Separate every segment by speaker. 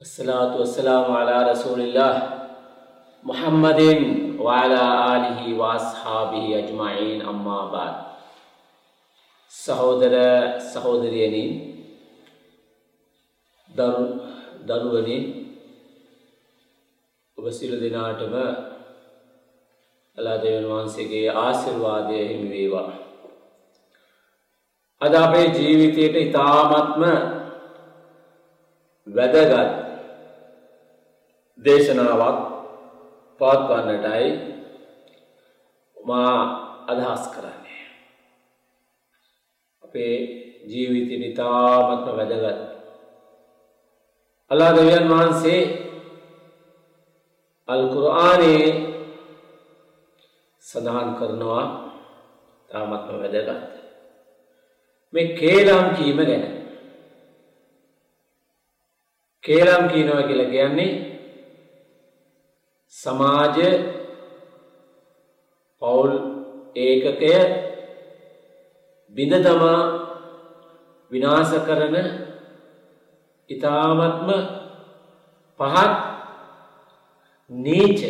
Speaker 1: الصلاة والسلام على رسول الله محمد وعلى آله وأصحابه أجمعين أما بعد සහෝදර සහෝදරියනි දරු දරුවනි ඔබ සියලු දෙනාටම අලා දෙවියන් වහන්සේගේ ආශිර්වාදය හිමි වේවා. අද අපේ ජීවිතයට ඉතාමත්ම වැදගත් දේශනාවක් පවත්වන්නටයි මා අදහස් කරන්නේ. අපේ ජීවිතය ඉතාමත්ම වැදගත්. අල්ලා දෙවියන් වහන්සේ අල් කුර්ආනයේ සඳහන් කරනවා තාමත්ම වැදගත්. මේ කේලම් කීම ගැන. කේලම් කියනවා කියලා කියන්නේ සමාජ පවුල් ඒකකය බිඳ තමා විනාශ කරන ඉතාමත්ම පහත් නීච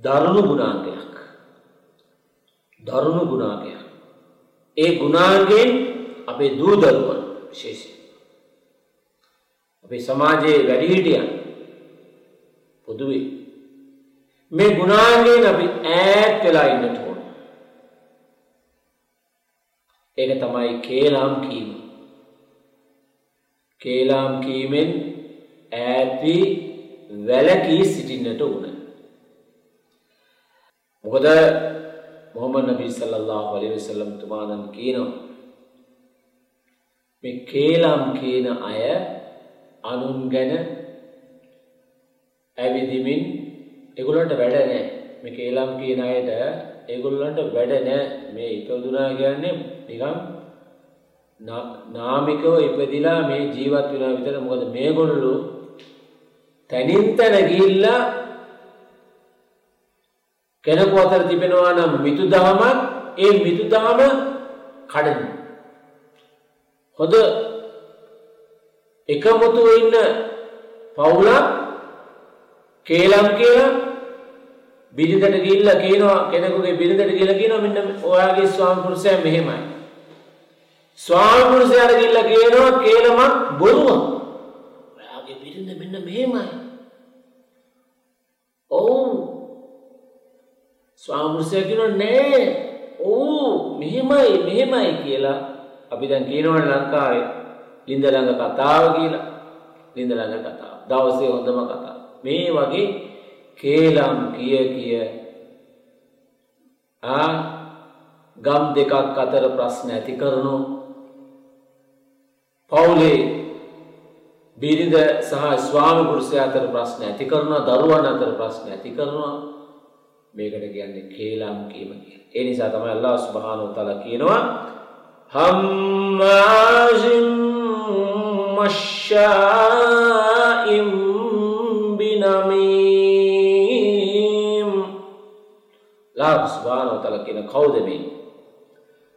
Speaker 1: දරුණු ගුණාංගයක්. දරුණු ගුණාගයක්. ඒ ගුණාන්ගෙන් අපේ දූදරුවන් විශේෂය අපේ සමාජයේ වැඩිහිටියන් පොදුවේ. මේ ගුණාන්ගෙන් අපි ඈත් වෙලා ඉන්නට ඕන. ඒක තමයි කේලාම් කීම. කේලාම් කීමෙන් ඈත්වී වැලකී සිටින්නට ඕන මොකද මොහොමඩ් නබී සල්ලල්ලාහු අලයිහි වසල්ලම් තුමාණන් කියනවා මේ කේලම් කියන අය අනුන් ගැන ඇවිදිමින් ඒගොල්ලන්ට වැඩ නැහැ. මේ කේලම් කියන අයට ඒගොල්ලන්ට වැඩ නැහැ. මේ ඉපදුනා කියන්නේ නිකන් නාමිකව ඉපදිලා මේ ජීවත් වෙනවා විතර මොකද මේගොල්ලෝ තනින් තන ගිහිල්ලා කෙනෙකු අතර තිබෙනවා නම් මිතු දහමක් ඒ මිතු දහම කඩන. හොඳ එකමුතුව ඉන්න පවුලක් කේලම් කියලා බිරිඳට ගිහිල්ලා කියනවා කෙනෙකුගේ බිරිඳට ගිහිල්ලා කියනවා මෙන්න ඔයාගේ ස්වාමි පුරුෂයා මෙහෙමයි. ස්වාමි පුරුෂයාට ගිහිල්ලා කියනවා කේලමක් බොරුවක්. ඔයාගේ බිරිඳ මෙන්න මෙහෙමයි. ඔව් ස්වාමෘෂය කියන නෑ ඕ මෙහෙමයි මෙහෙමයි කියලා අපි දැන් කියනවන ලංකාවේ ලින්ද ළඟ කතාව කියලා ලින්ද ළඟ කතාව දවසේ හොඳම කතා මේ වගේ කේලම් කිය කිය ආ ගම් දෙකක් අතර ප්‍රශ්න ඇති කරනු පවුලේ බිරිඳ සහ ස්වාමි පුරුෂය අතර ප්‍රශ්න ඇති කරනවා දරුවන් අතර ප්‍රශ්න ඇති කරනවා මේකට කියන්නේ කේලම් කීම කියලා. ඒ නිසා තමයි අල්ලාහ් සුබ්හානහු තාලා කියනවා හම්මාසිම් මෂායිම් කියන කවුද මේ?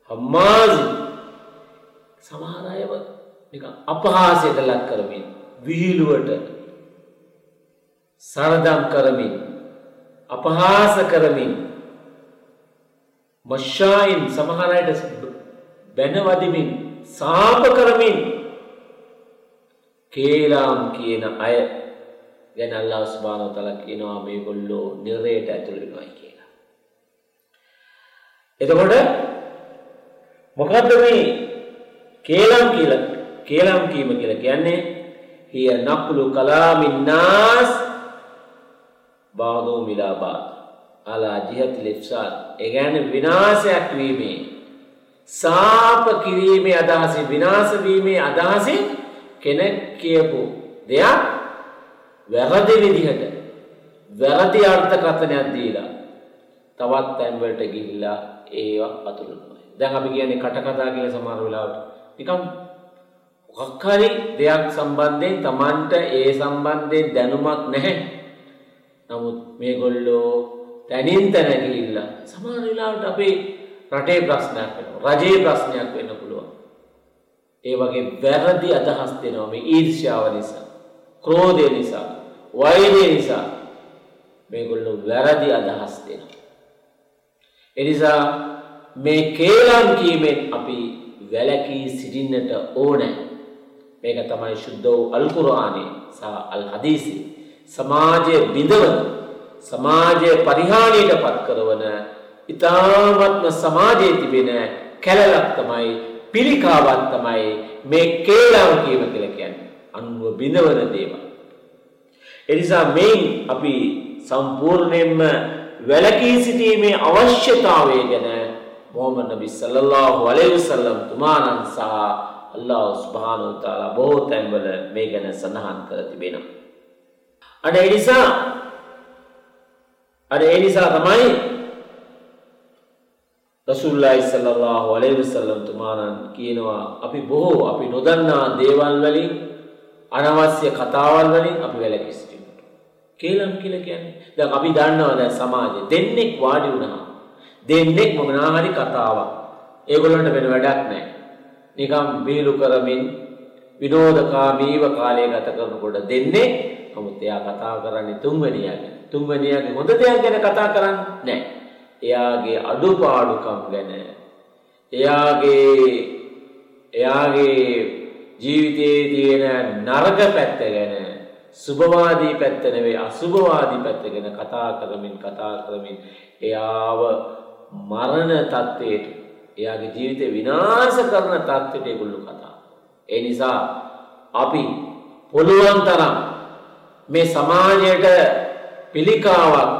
Speaker 1: හම්මාසිම් සමහර අයව නිකන් අපහාසයට ලක් කරමින් විහිළුවට සරදම් කරමින් අපහාස කරමින් මශ්ෂායින් සමහරයට බැනවදිමින් සාප කරමින් කේලාම් කියන අය ගැන අල්ලාහ් සුබ්හානහු තාලා කියනවා මේගොල්ලෝ නිරේට ඇතුළු වෙනවායි කියලා. එතකොට මොකද්ද මේ කේලාම් කියලා? කේලාම් කීම කියලා කියන්නේ හිය නක්ලු කලාමින් නාස් බාදෝ මිලාබාද අලා ජිහත් ලිෆ්සාල් ඒ කියන්නේ විනාශයක් වීමේ සාප කිරීමේ අදහසින් විනාශ වීමේ අදහසින් කෙනෙක් කියපු දෙයක් වැරදි විදිහට වැරදි අර්ථකථනයක් දීලා තවත් තැන් වලට ගිහිල්ලා ඒවා අතුරුනවා. දැන් අපි කියන්නේ කට කතා කියලා සමහර වෙලාවට නිකන් මොකක් හරි දෙයක් සම්බන්ධයෙන් Tamanට ඒ සම්බන්ධයෙන් දැනුමක් නැහැ. නමුත් මේගොල්ලෝ තැනින් තැන ගිහිල්ලා සමහර වෙලාවට අපේ රටේ ප්‍රශ්නයක් වෙනවා රජයේ ප්‍රශ්නයක් වෙන්න පුළුවන් ඒ වගේ වැරදි අදහස් දෙනවා මේ ඊර්ෂ්‍යාව නිසා ක්‍රෝධය නිසා වෛරය නිසා මේගොල්ලෝ වැරදි අදහස් දෙනවා. එනිසා මේ කේලම් කීමෙන් අපි වැලකී සිටින්නට ඕනෑ. මේක තමයි ශුද්ධ වූ අල්කුරානේ සහ අල් හදීසි. සමාජය බිඳවන සමාජය පරිහානියට පත් කරවන ඉතාමත්ම සමාජයේ තිබෙන කැලලක් තමයි පිළිකාවක් තමයි මේ කේලම් කීම කියලා කියන්නේ. අනුව බිඳවන දේවල්. එනිසා මෙයින් අපි සම්පූර්ණයෙන්ම වැලකී සිටීමේ අවශ්‍යතාවය ගැන මොහමද නබි සල්ලල්ලාහු අලයිහි වසල්ලම් තුමාණන් සහ අල්ලාහ් සුබ්හානහු තාලා බොහෝ තැන්වල මේ ගැන සඳහන් කර තිබෙනවා. අද ඒ නිසා අද ඒ නිසා තමයි රසූල්ලාහි සල්ලල්ලාහු අලයිහි වසල්ලම් තුමාණන් කියනවා අපි බොහෝ අපි නොදන්නා දේවල් වලින් අනවශ්‍ය කතාවල් වලින් අපි වැළකී සිටිනවා. කේලම් කියලා කියන්නේ දැන් අපි දන්නවා දැන් සමාජයේ දෙන්නෙක් වාඩි වුණා. දෙන්නෙක් මොනවා හරි කතාවක්. ඒගොල්ලන්ට වෙන වැඩක් නැහැ. නිකම් බීලු කරමින් විනෝදකාමීව කාලය ගත කරනකොට දෙන්නේ නමුත් එයා කතා කරන්නේ තුන්වෙනියාගේ. තුන්වෙනියාගේ හොඳ දෙයක් ගැන කතා කරන්නේ නැහැ. එයාගේ අඩුපාඩුකම් ගැන එයාගේ එයාගේ ජීවිතයේ තියෙන නරක පැත්ත ගැන සුභවාදී පැත්ත නෙවෙයි අසුභවාදී පැත්ත ගැන කතා කරමින් කතා කරමින් එයාව මරණ තත්ත්වයට එයාගේ ජීවිතේ විනාශ කරන තත්ත්වයට ඒගොල්ලෝ කතා. ඒ නිසා අපි පුළුවන් තරම් මේ සමාජයට පිළිකාවක්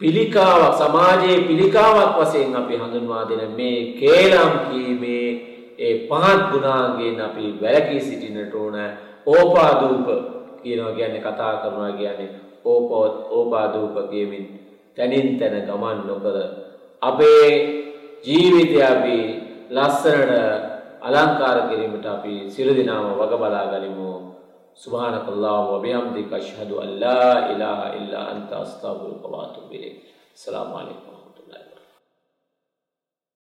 Speaker 1: පිළිකාවක් සමාජයේ පිළිකාවක් වශයෙන් අපි හඳුන්වා දෙන මේ කේලම් කීමේ ඒ පහත් ගුණාංගයෙන් අපි වැළකී සිටින්නට ඕන ඕපාදූප කියනවා කියන්නේ කතා කරනවා කියන්නේ ඕපවත් ඕපාදූප කියමින් තනින් තන ගමන් නොකර අපේ ජීවිතය අපි ලස්සනට අලංකාර කිරීමට අපි සියලු දෙනාම වග බලා ගනිමු. සුබ්හානකල්ලාහ් වබිහම්දික අෂහදු අල්ලා ඉලාහා ඉල්ලා අන්ත අස්තග්ෆිරුක වඅතුබු ඉලයික් අස්සලාමු අලයිකුම්